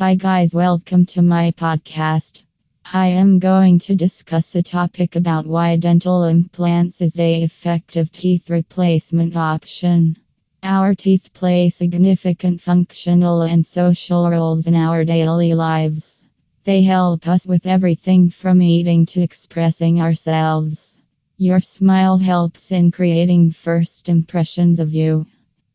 Hi, guys, welcome to my podcast. I am going to discuss a topic about why dental implants is a effective teeth replacement option. Our teeth play significant functional and social roles in our daily lives. They help us with everything from eating to expressing ourselves. Your smile helps in creating first impressions of you.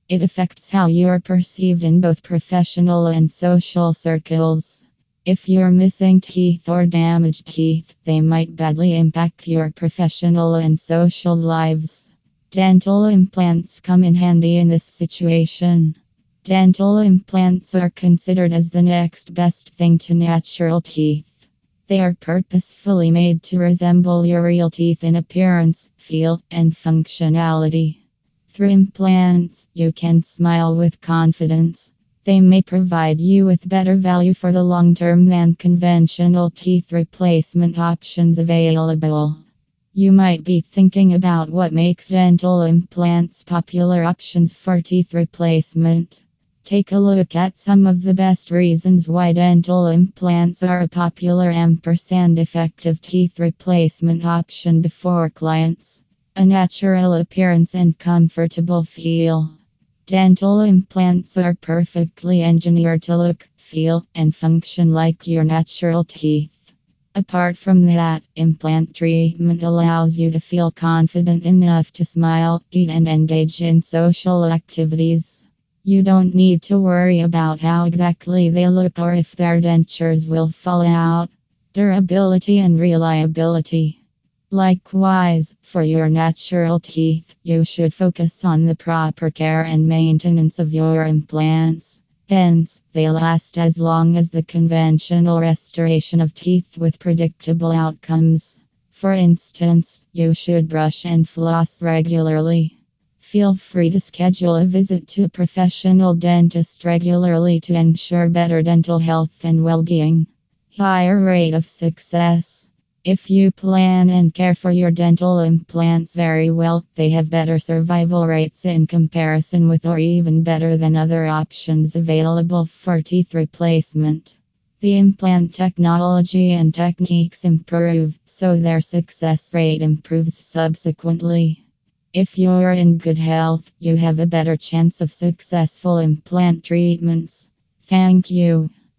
It affects how you are perceived in both professional and social circles. If you're missing teeth or damaged teeth, they might badly impact your professional and social lives. Dental implants come in handy in this situation. Dental implants are considered as the next best thing to natural teeth. They are purposefully made to resemble your real teeth in appearance, feel, and functionality. Through implants, you can smile with confidence. They may provide you with better value for the long term than conventional teeth replacement options available. You might be thinking about what makes dental implants popular options for teeth replacement. Take a look at some of the best reasons why dental implants are a popular ampersand effective teeth replacement option before clients. A natural appearance and comfortable feel. Dental implants are perfectly engineered to look, feel, and function like your natural teeth. Apart from that, implant treatment allows you to feel confident enough to smile, eat, and engage in social activities. You don't need to worry about how exactly they look or if their dentures will fall out. Durability and reliability. Likewise, for your natural teeth, you should focus on the proper care and maintenance of your implants. Hence, they last as long as the conventional restoration of teeth with predictable outcomes. For instance, you should brush and floss regularly. Feel free to schedule a visit to a professional dentist regularly to ensure better dental health and well being. Higher rate of success. If you plan and care for your dental implants very well, they have better survival rates in comparison with or even better than other options available for teeth replacement. The implant technology and techniques improve, so their success rate improves subsequently. If you're in good health, you have a better chance of successful implant treatments. Thank you.